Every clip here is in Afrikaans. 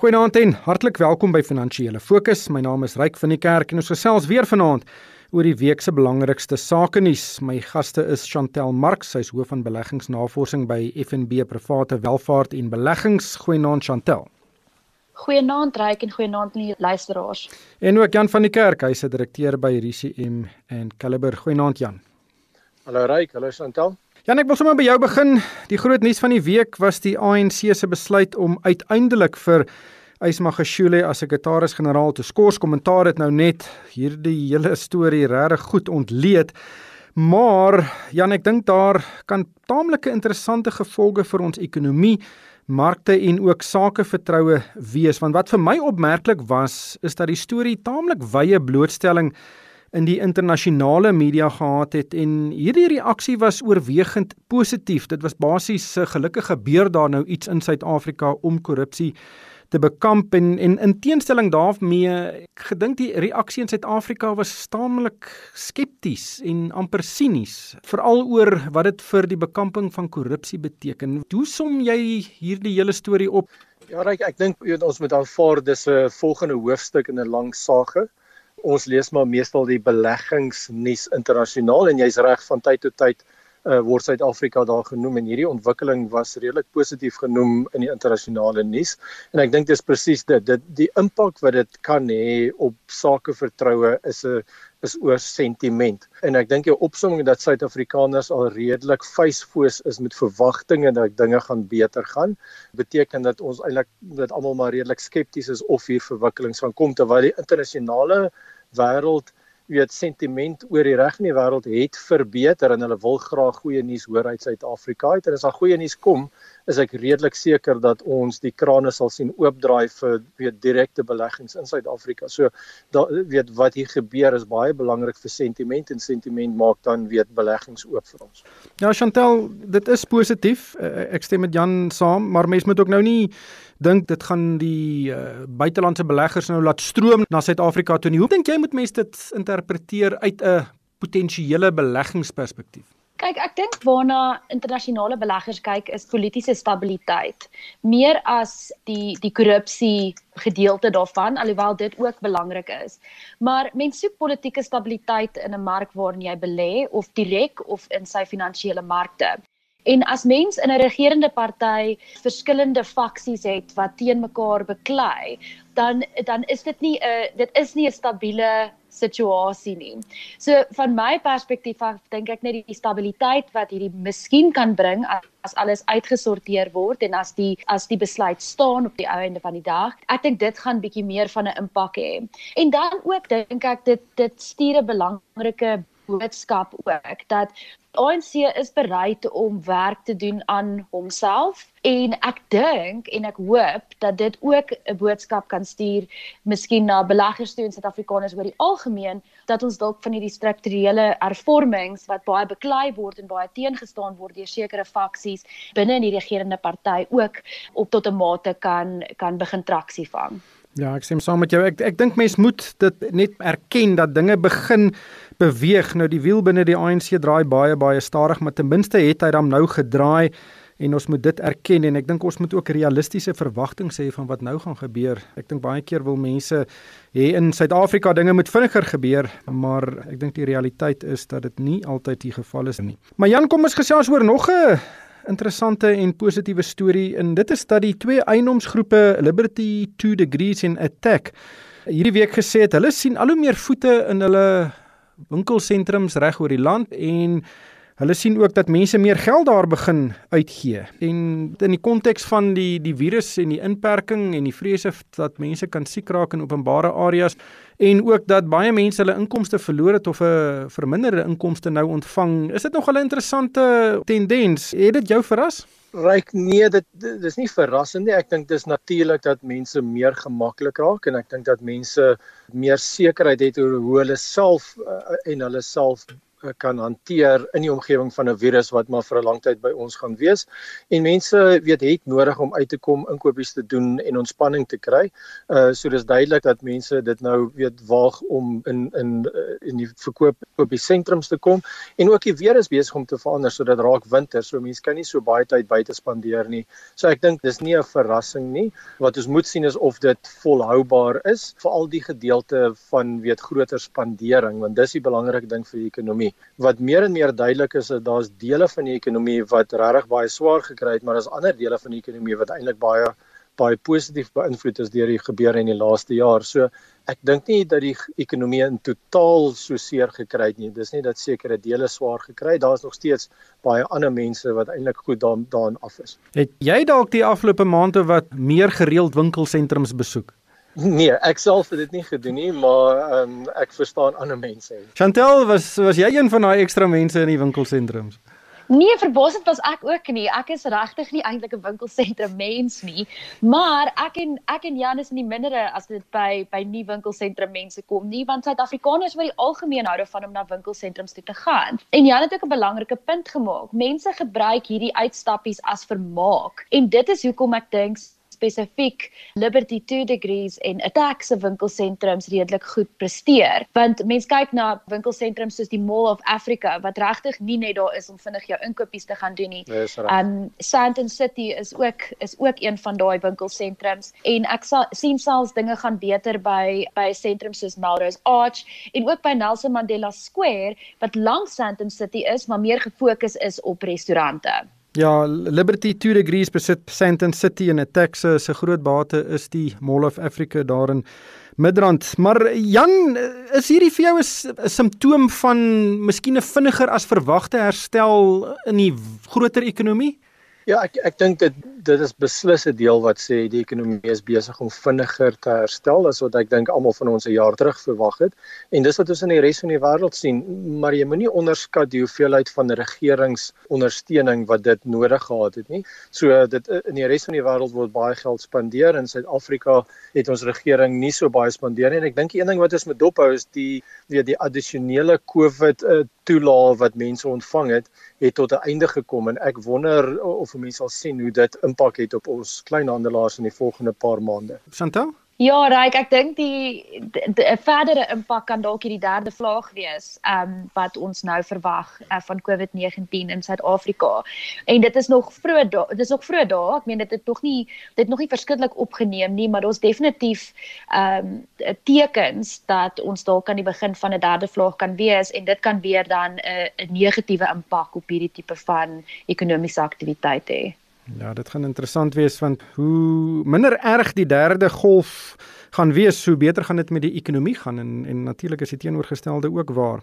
Goeienaand en hartlik welkom by Finansiële Fokus. My naam is Ryk van die Kerk en ons gesels weer vanaand oor die week se belangrikste sake nuus. My gaste is Chantel Marx, sy is hoof van beleggingsnavorsing by FNB Private Welvaart en Beleggings. Goeienaand Chantel. Goeienaand Ryk en goeienaand aan die luisteraars. En ook Jan van die Kerk, hy is 'n direkteur by RCM en Caliber. Goeienaand Jan. Hallo Ryk, hallo Chantel. Jan, ek wil sommer by jou begin. Die groot nuus van die week was die ANC se besluit om uiteindelik vir Ysmagashule as sekretaris-generaal te skors. Kommentaar het nou net hierdie hele storie regtig goed ontleed. Maar Jan, ek dink daar kan taamlike interessante gevolge vir ons ekonomie, markte en ook sakevertroue wees. Want wat vir my opmerklik was, is dat die storie taamlik wye blootstelling in die internasionale media gehad het en hierdie reaksie was oorwegend positief. Dit was basies 'n gelukkige gebeur daar nou iets in Suid-Afrika om korrupsie te bekamp en en in teenstelling daarmee gedink die reaksie in Suid-Afrika was staamlik skepties en amper sinies veral oor wat dit vir die bekamping van korrupsie beteken. Hoe som jy hierdie hele storie op? Ja, Ryk, ek dink ons moet aanvaar dis 'n volgende hoofstuk in 'n lang sage ons lees maar meestal die beleggingsnuus internasionaal en jy's reg van tyd tot tyd uh, word Suid-Afrika daar genoem en hierdie ontwikkeling was redelik positief genoem in die internasionale nuus. En ek dink dis presies dit. Dit die impak wat dit kan hê op sakevertroue is 'n is oor sentiment en ek dink jou opsomming dat Suid-Afrikaners al redelik vuisfoos is met verwagtinge dat dinge gaan beter gaan beteken dat ons eintlik dat almal maar redelik skepties is of hier verwikkelings gaan kom terwyl die internasionale wêreld weet sentiment oor die reg in die wêreld het verbeter en hulle wil graag goeie nuus hoor uit Suid-Afrika. En as daar goeie nuus kom, is ek redelik seker dat ons die krane sal sien oopdraai vir weet direkte beleggings in Suid-Afrika. So da weet wat hier gebeur is baie belangrik vir sentiment en sentiment maak dan weet beleggings oop vir ons. Ja, Chantel, dit is positief. Eh, ek stem met Jan saam, maar mens moet ook nou nie dink dit gaan die uh, buitelandse beleggers nou laat stroom na Suid-Afrika toe nie. Hoe dink jy moet mense dit interpreteer uit 'n potensiële beleggingsperspektief? Kyk, ek dink waarna internasionale beleggers kyk is politieke stabiliteit meer as die die korrupsie gedeelte daarvan alhoewel dit ook belangrik is. Maar mens soek politieke stabiliteit in 'n mark waarin jy belê of direk of in sy finansiële markte. En as mens in 'n regerende party verskillende faksies het wat teen mekaar beklei, dan dan is dit nie 'n dit is nie 'n stabiele situasie nie. So van my perspektief af dink ek net die stabiliteit wat hierdie miskien kan bring as alles uitgesorteer word en as die as die besluit staan op die einde van die dag. Ek dink dit gaan bietjie meer van 'n impak hê. En dan ook dink ek dit dit stuur 'n belangrike boodskap ook dat ANC is bereid om werk te doen aan homself en ek dink en ek hoop dat dit ook 'n boodskap kan stuur miskien na beleggers toe in Suid-Afrikaners oor die algemeen dat ons dalk van hierdie strukturele hervormings wat baie beklei word en baie teengestaan word deur sekere faksies binne in die regerende party ook op tot 'n mate kan kan begin traksie vang. Ja, ek stem saam met jou. Ek ek dink mense moet dit net erken dat dinge begin beweeg. Nou die wiel binne die ANC draai baie baie stadig, maar ten minste het hy dan nou gedraai en ons moet dit erken en ek dink ons moet ook realistiese verwagtinge hê van wat nou gaan gebeur. Ek dink baie keer wil mense hê in Suid-Afrika dinge moet vinniger gebeur, maar ek dink die realiteit is dat dit nie altyd die geval is nie. Maar Jan, kom ons gesels oor nog 'n interessante en positiewe storie. En dit is dat die twee eienoomsgroepe Liberty 2 Degrees en Attack hierdie week gesê het hulle sien al hoe meer voete in hulle winkelsentrums reg oor die land en Hulle sien ook dat mense meer geld daar begin uitgee. En in die konteks van die die virus en die inperking en die vrese dat mense kan siek raak in openbare areas en ook dat baie mense hulle inkomste verloor het of 'n verminderde inkomste nou ontvang, is dit nog 'n interessante tendens. Het dit jou verras? Ryk nee, dit dis nie verrassend nie. Ek dink dis natuurlik dat mense meer gemaklik raak en ek dink dat mense meer sekerheid het oor hoe hulle self uh, en hulle self kan hanteer in die omgewing van 'n virus wat maar vir 'n lang tyd by ons gaan wees. En mense weet het nodig om uit te kom, inkopies te doen en ontspanning te kry. Uh so dis duidelik dat mense dit nou weet waag om in in in die verkoop op die sentrums te kom en ook die weer is besig om te verander sodat raak winter, so mense kan nie so baie tyd buite spandeer nie. So ek dink dis nie 'n verrassing nie. Wat ons moet sien is of dit volhoubaar is vir al die gedeelte van weet groter spandering want dis die belangrike ding vir die ekonomie. Wat meer en meer duidelik is dat daar's dele van die ekonomie wat regtig baie swaar gekry het, maar daar's ander dele van die ekonomie wat eintlik baie baie positief beïnvloed is deur die gebeure in die laaste jaar. So ek dink nie dat die ekonomie in totaal so seer gekry het nie. Dis nie dat sekere dele swaar gekry het. Daar's nog steeds baie ander mense wat eintlik goed daan daarin af is. Het jy dalk die afgelope maande wat meer gereeld winkelsentrums besoek? Nee, ek self het dit nie gedoen nie, maar um, ek verstaan ander mense. Chantel, was was jy een van daai ekstra mense in die winkelsentrums? Nee, verbaasend was ek ook nie. Ek is regtig nie eintlik 'n winkelsentrum mens nie, maar ek en ek en Jan is in die mindere as dit by by nie winkelsentrum mense kom nie, want Suid-Afrikaners oor die algemeen hou daarvan om na winkelsentrums toe te gaan. En Jan het ook 'n belangrike punt gemaak. Mense gebruik hierdie uitstappies as vermaak en dit is hoekom ek dink spesifiek Liberty 2 degrees en Attack se winkelsentrums redelik goed presteer. Want mense kyk na winkelsentrums soos die Mall of Africa wat regtig nie net daar is om vinnig jou inkopies te gaan doen nie. Um Sandton City is ook is ook een van daai winkelsentrums en ek sal sien selfs dinge gaan beter by by sentrums soos Melrose Arch en ook by Nelson Mandela Square wat langs Sandton City is, maar meer gefokus is op restaurante. Ja, Liberty 2 degrees besit Sandton City in 'n Texas. Se groot bate is die Mall of Africa daarin Midrand. Maar Jan, is hierdie vir jou 'n simptoom van miskien 'n vinniger as verwagte herstel in die groter ekonomie? Ja, ek ek dink dit dit is beslis 'n deel wat sê die ekonomie is besig om vinniger te herstel as wat ek dink almal van ons 'n jaar terug verwag het. En dis wat ons in die res van die wêreld sien, maar jy moenie onderskat die hoeveelheid van regeringsondersteuning wat dit nodig gehad het nie. So dit in die res van die wêreld word baie geld spandeer in Suid-Afrika het ons regering nie so baie spandeer nie. En ek dink die een ding wat ons moet dophou is die weet die addisionele COVID uh, toelaag wat mense ontvang het, het tot 'n einde gekom en ek wonder of mense sal sien hoe dit impak het op ons kleinhandelaars in die volgende paar maande. Chantal? Ja, Ryk, ek dink die 'n verdere impak kan dalk hierdie derde vlaag wees, ehm um, wat ons nou verwag uh, van COVID-19 in Suid-Afrika. En dit is nog vroeg, dit is nog vroeg daar. Ek meen dit het nog nie dit nog nie verskriklik opgeneem nie, maar daar's definitief ehm um, tekens dat ons dalk aan die begin van 'n derde vlaag kan wees en dit kan weer dan 'n uh, 'n negatiewe impak op hierdie tipe van ekonomiese aktiwiteit hê. Ja, dit gaan interessant wees want hoe minder erg die derde golf gaan wees, hoe beter gaan dit met die ekonomie gaan en en natuurlik is die teenoorgestelde ook waar.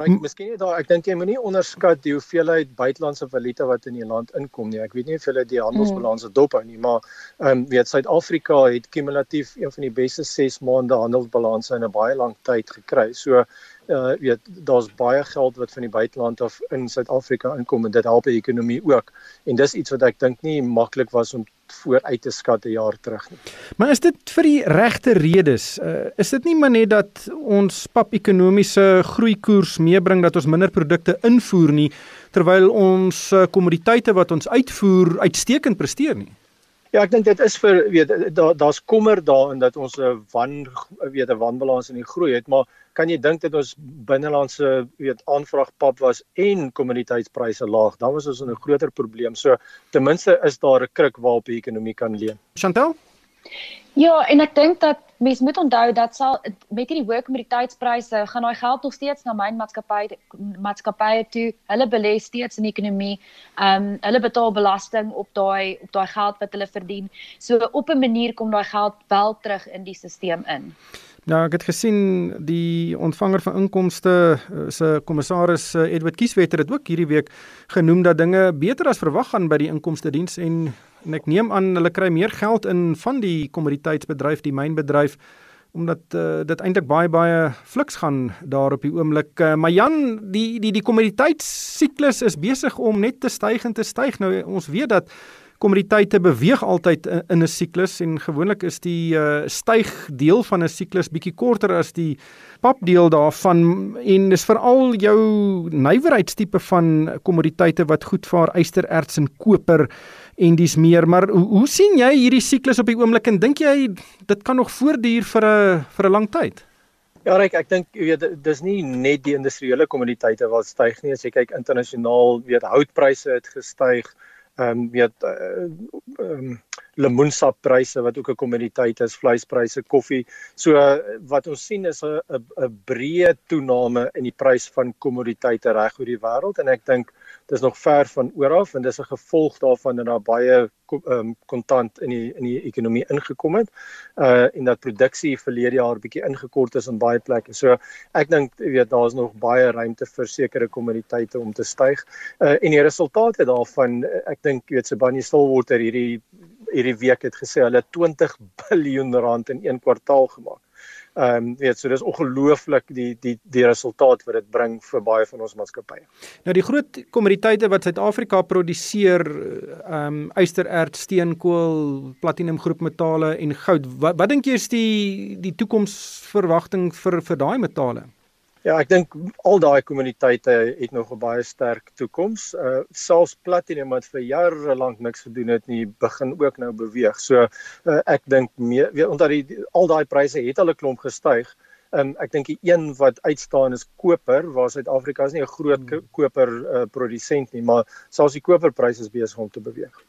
Ek miskien net daar, ek dink jy moenie onderskat die hoeveelheid buitelandse valuta wat in die land inkom nie. Ek weet nie of hulle die handelsbalans hmm. dop hou nie, maar ehm um, weet Suid-Afrika het kumulatief een van die beste 6 maande handelsbalanse in 'n baie lang tyd gekry. So uh weet daar's baie geld wat van die buiteland af in Suid-Afrika inkom en dit help die ekonomie ook. En dis iets wat ek dink nie maklik was om vooruit te skat 'n jaar terug nie. Maar is dit vir die regte redes? Uh, is dit nie maar net dat ons pap ekonomiese groeikoers meebring dat ons minder produkte invoer nie terwyl ons uh, kommoditeite wat ons uitvoer uitstekend presteer nie? Ja, ek dink dit is vir weet daar daar's kommer daarin dat ons 'n wan weet 'n wanbalans in die groei het, maar kan jy dink dat ons binnelandse weet aanvraag pap was en kommoditeitspryse laag, dan was ons in 'n groter probleem. So ten minste is daar 'n kruk waarop die ekonomie kan leun. Chantel? Ja, en ek dink dat mens moet onthou dat sal met hierdie hoë kommoditeitspryse gaan daai geld nog steeds na mynmaatskappye maatskappye toe. Hulle belê steeds in die ekonomie. Ehm um, hulle betaal belasting op daai op daai geld wat hulle verdien. So op 'n manier kom daai geld wel terug in die stelsel in. Nou ek het gesien die ontvanger van inkomste eh, se kommissaris eh, Edward Kieswetter het ook hierdie week genoem dat dinge beter as verwag gaan by die inkomste diens en en ek neem aan hulle kry meer geld in van die kommoditeitsbedryf, die mynbedryf omdat uh, dit eintlik baie baie fliks gaan daar op die oomblik. Uh, maar Jan, die die die kommoditeitssiklus is besig om net te styg en te styg. Nou ons weet dat kommoditeite beweeg altyd in, 'n siklus en gewoonlik is die uh, styg deel van 'n siklus bietjie korter as die papdeel daarvan en dis veral jou nywerheidstipe van kommoditeite wat goed vaar ystererts en koper en dis meer maar hoe, hoe sien jy hierdie siklus op die oomblik en dink jy dit kan nog voortduur vir 'n vir 'n lang tyd? Ja, Ryk, ek dink jy weet dis nie net die industriële kommoditeite wat styg nie, as jy kyk internasionaal, weet houtpryse het gestyg. Ehm um, weet ehm uh, um, lemoensappryse wat ook 'n kommoditeit is, vleispryse, koffie. So wat ons sien is 'n 'n breë toename in die prys van kommoditeite reg oor die wêreld en ek dink dis nog ver van oor af en dis 'n gevolg daarvan dat daar baie um, kontant in die in die ekonomie ingekom het. Uh en dat produksie verlede jaar bietjie ingekort is in baie plekke. So ek dink jy weet daar's nog baie ruimte vir sekere kommoditeite om te styg. Uh en die resultate daarvan ek dink jy weet Sibanye Stillwater hierdie hierdie week het gesê hulle 20 biljoen rand in een kwartaal gemaak. Ehm um, weet so dis ongelooflik die die die resultaat wat dit bring vir baie van ons maatskappye. Nou die groot kommoditeite wat Suid-Afrika produseer ehm um, ystererts, steenkool, platinum groepmetale en goud. Wat wat dink jy is die die toekomsverwagting vir vir daai metale? Ja, ek dink al daai kommuniteite het nog 'n baie sterk toekoms. Uh selfs Platinum wat vir jare lank niks gedoen het nie, begin ook nou beweeg. So uh, ek dink weet omdat die al daai pryse het al 'n klomp gestyg. Um ek dink die een wat uitstaan is koper, waar Suid-Afrika is nie 'n groot hmm. koper uh, produsent nie, maar selfs die koperpryse is besig om te beweeg.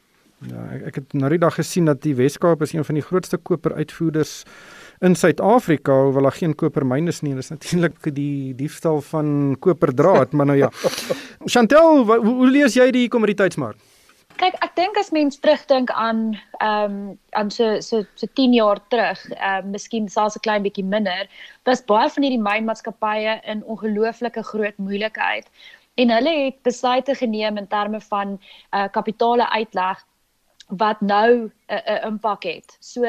Ja, ek, ek het nou die dag gesien dat die Wes-Kaap is een van die grootste koperuitvoerders in Suid-Afrika hoewel daar geen kopermyne is nie. Dis natuurlik die diefstal van koperdraad, maar nou ja. Chantel, hoe, hoe lees jy die kommoditeitsmark? Kyk, ek dink as mens terugdink aan ehm um, aan so so so 10 jaar terug, ehm uh, miskien selfs 'n klein bietjie minder, was baie van hierdie mynmaatskappye in ongelooflike groot moeilikheid en hulle het besluite geneem in terme van uh kapitale uitleg wat nou 'n impak het. So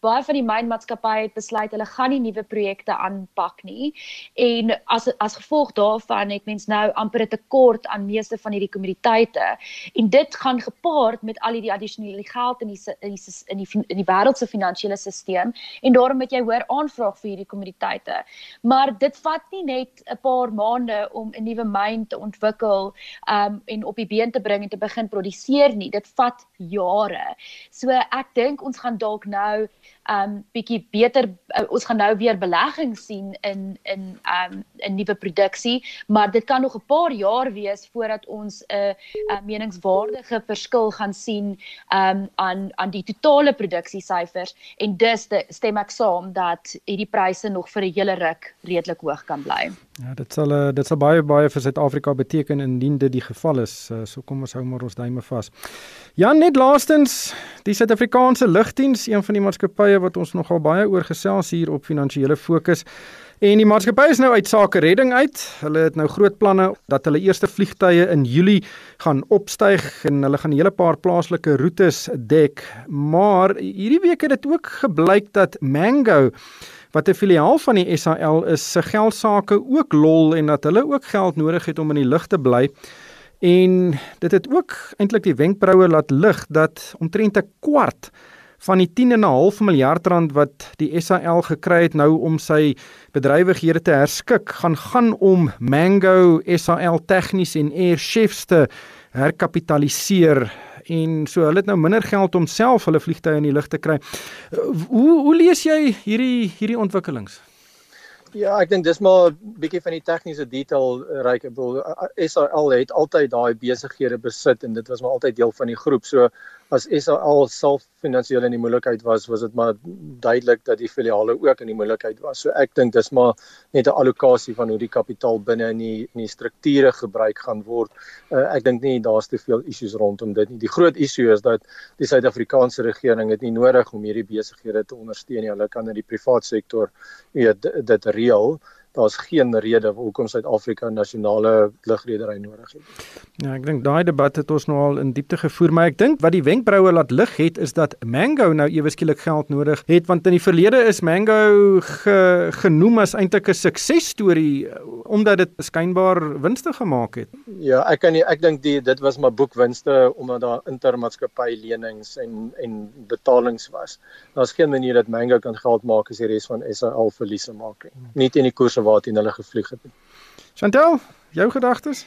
baie van die mynmaatskappye het besluit hulle gaan nie nuwe projekte aanpak nie en as as gevolg daarvan het mens nou amper 'n tekort aan meeste van hierdie kommoditeite en dit gaan gepaard met al hierdie addisionele geld in die in die in die, in die wêreldse finansiële stelsel en daarom moet jy hoor aanvraag vir hierdie kommoditeite. Maar dit vat nie net 'n paar maande om 'n nuwe myn te ontwikkel um en op die been te bring en te begin produseer nie. Dit vat jare. So ek dink ons gaan dalk nou um bietjie beter uh, ons gaan nou weer beleggings sien in in um 'n nuwe produksie, maar dit kan nog 'n paar jaar wees voordat ons 'n 'n meningswaardige verskil gaan sien um aan aan die totale produksiesyfers en dus de, stem ek saam dat hierdie pryse nog vir 'n hele ruk redelik hoog kan bly. Ja, dit sal uh, dit sal baie baie vir Suid-Afrika beteken indien dit die geval is. Uh, so kom ons hou maar ons duime vas. Ja, net laastens, die Suid-Afrikaanse Lugdiens, een van die maatskappye wat ons nogal baie oor gesels hier op finansiële fokus. En die maatskappy is nou uit sake redding uit. Hulle het nou groot planne dat hulle eerste vliegtye in Julie gaan opstyg en hulle gaan 'n hele paar plaaslike roetes dek. Maar hierdie week het dit ook gebleik dat Mango wat 'n filiaal van die SAL is, se geldsaake ook lol en dat hulle ook geld nodig het om in die lug te bly. En dit het ook eintlik die wenkbroue laat lig dat omtrent 'n kwart van die 10 en 'n half miljard rand wat die SAL gekry het nou om sy bedrywighede te herskik, gaan gaan om Mango SAL tegnies en Air Chefs te herkapitaliseer en so hulle het nou minder geld om self hulle vliegtye in die lug te kry. Hoe hoe lees jy hierdie hierdie ontwikkelings? Ja, ek dink dis maar 'n bietjie van die tegniese detail ryk. Ek bedoel SAL het altyd daai besighede besit en dit was maar altyd deel van die groep. So as SAL self finansiëel in die moeilikheid was, was dit maar duidelik dat die filiale ook in die moeilikheid was. So ek dink dis maar net 'n allocasie van hoe die kapitaal binne in die in die strukture gebruik gaan word. Uh, ek dink nie daar's te veel issues rondom dit nie. Die groot issue is dat die Suid-Afrikaanse regering het nie nodig om hierdie besighede te ondersteun nie. Hulle kan in die privaat sektor weet dit reël daar's geen rede hoekom Suid-Afrika 'n nasionale lugredery nodig het. Ja, ek dink daai debat het ons nou al in diepte gevoer, maar ek dink wat die wenkbroue laat lig het is dat Mango nou ewe skielik geld nodig het want in die verlede is Mango ge, genoem as eintlik 'n suksesstorie omdat dit skynbaar winste gemaak het. Ja, ek kan nie ek dink die dit was maar boekwinste omdat daar intermaatskappy lenings en en betalings was. Daar's geen manier dat Mango kan geld maak as die res van SAL verliese maak nie. Nie teen die koerse waarteen hulle gevlieg het. Chantel, jou gedagtes?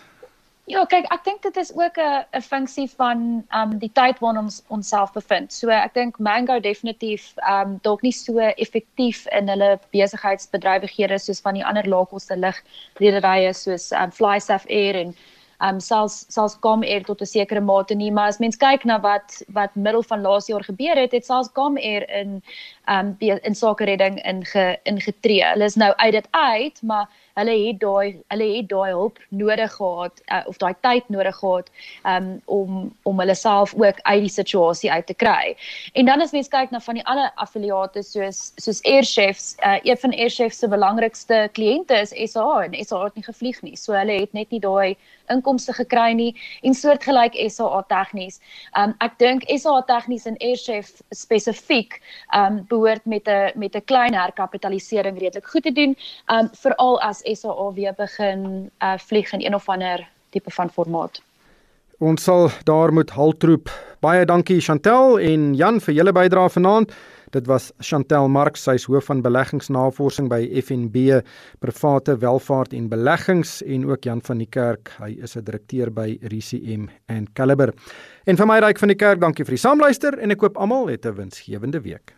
Ja, kyk, ek dink dit is ook 'n 'n funksie van um die tyd waarin ons onsself bevind. So ek dink Mango definitief um dalk nie so effektief in hulle besigheidsbedrywighede soos van die ander laagkoste ligrederye soos um Flysaf Air en um selfs selfs kom Air tot 'n sekere mate nie, maar as mens kyk na wat wat middel van laas jaar gebeur het, het selfs kom Air in um in sake redding inge ingetree. Hulle is nou uit dit uit, maar hulle het daai hulle het daai hulp nodig gehad uh, of daai tyd nodig gehad um, om om hulle self ook uit die situasie uit te kry. En dan as mens kyk na van die ander affiliate soos soos Airchefs, uh, een van Airchefs se belangrikste kliënte is SA en SA het nie gevlieg nie. So hulle het net nie daai inkomste gekry nie en soortgelyk SA tegnies. Um ek dink SA tegnies en Airchef spesifiek um behoort met 'n met 'n klein herkapitalisering redelik goed te doen. Um veral as SAA weer begin uh vlieg in een of ander tipe van formaat. Ons sal daar moet haltroep. Baie dankie Chantel en Jan vir julle bydrae vanaand. Dit was Chantel Marx, sy is hoof van beleggingsnavorsing by FNB Private Welvaart en Beleggings en ook Jan van die Kerk, hy is 'n direkteur by RCM and Caliber. En vir my Ryk van die Kerk, dankie vir die saamluister en ek koop almal 'n winsgewende week.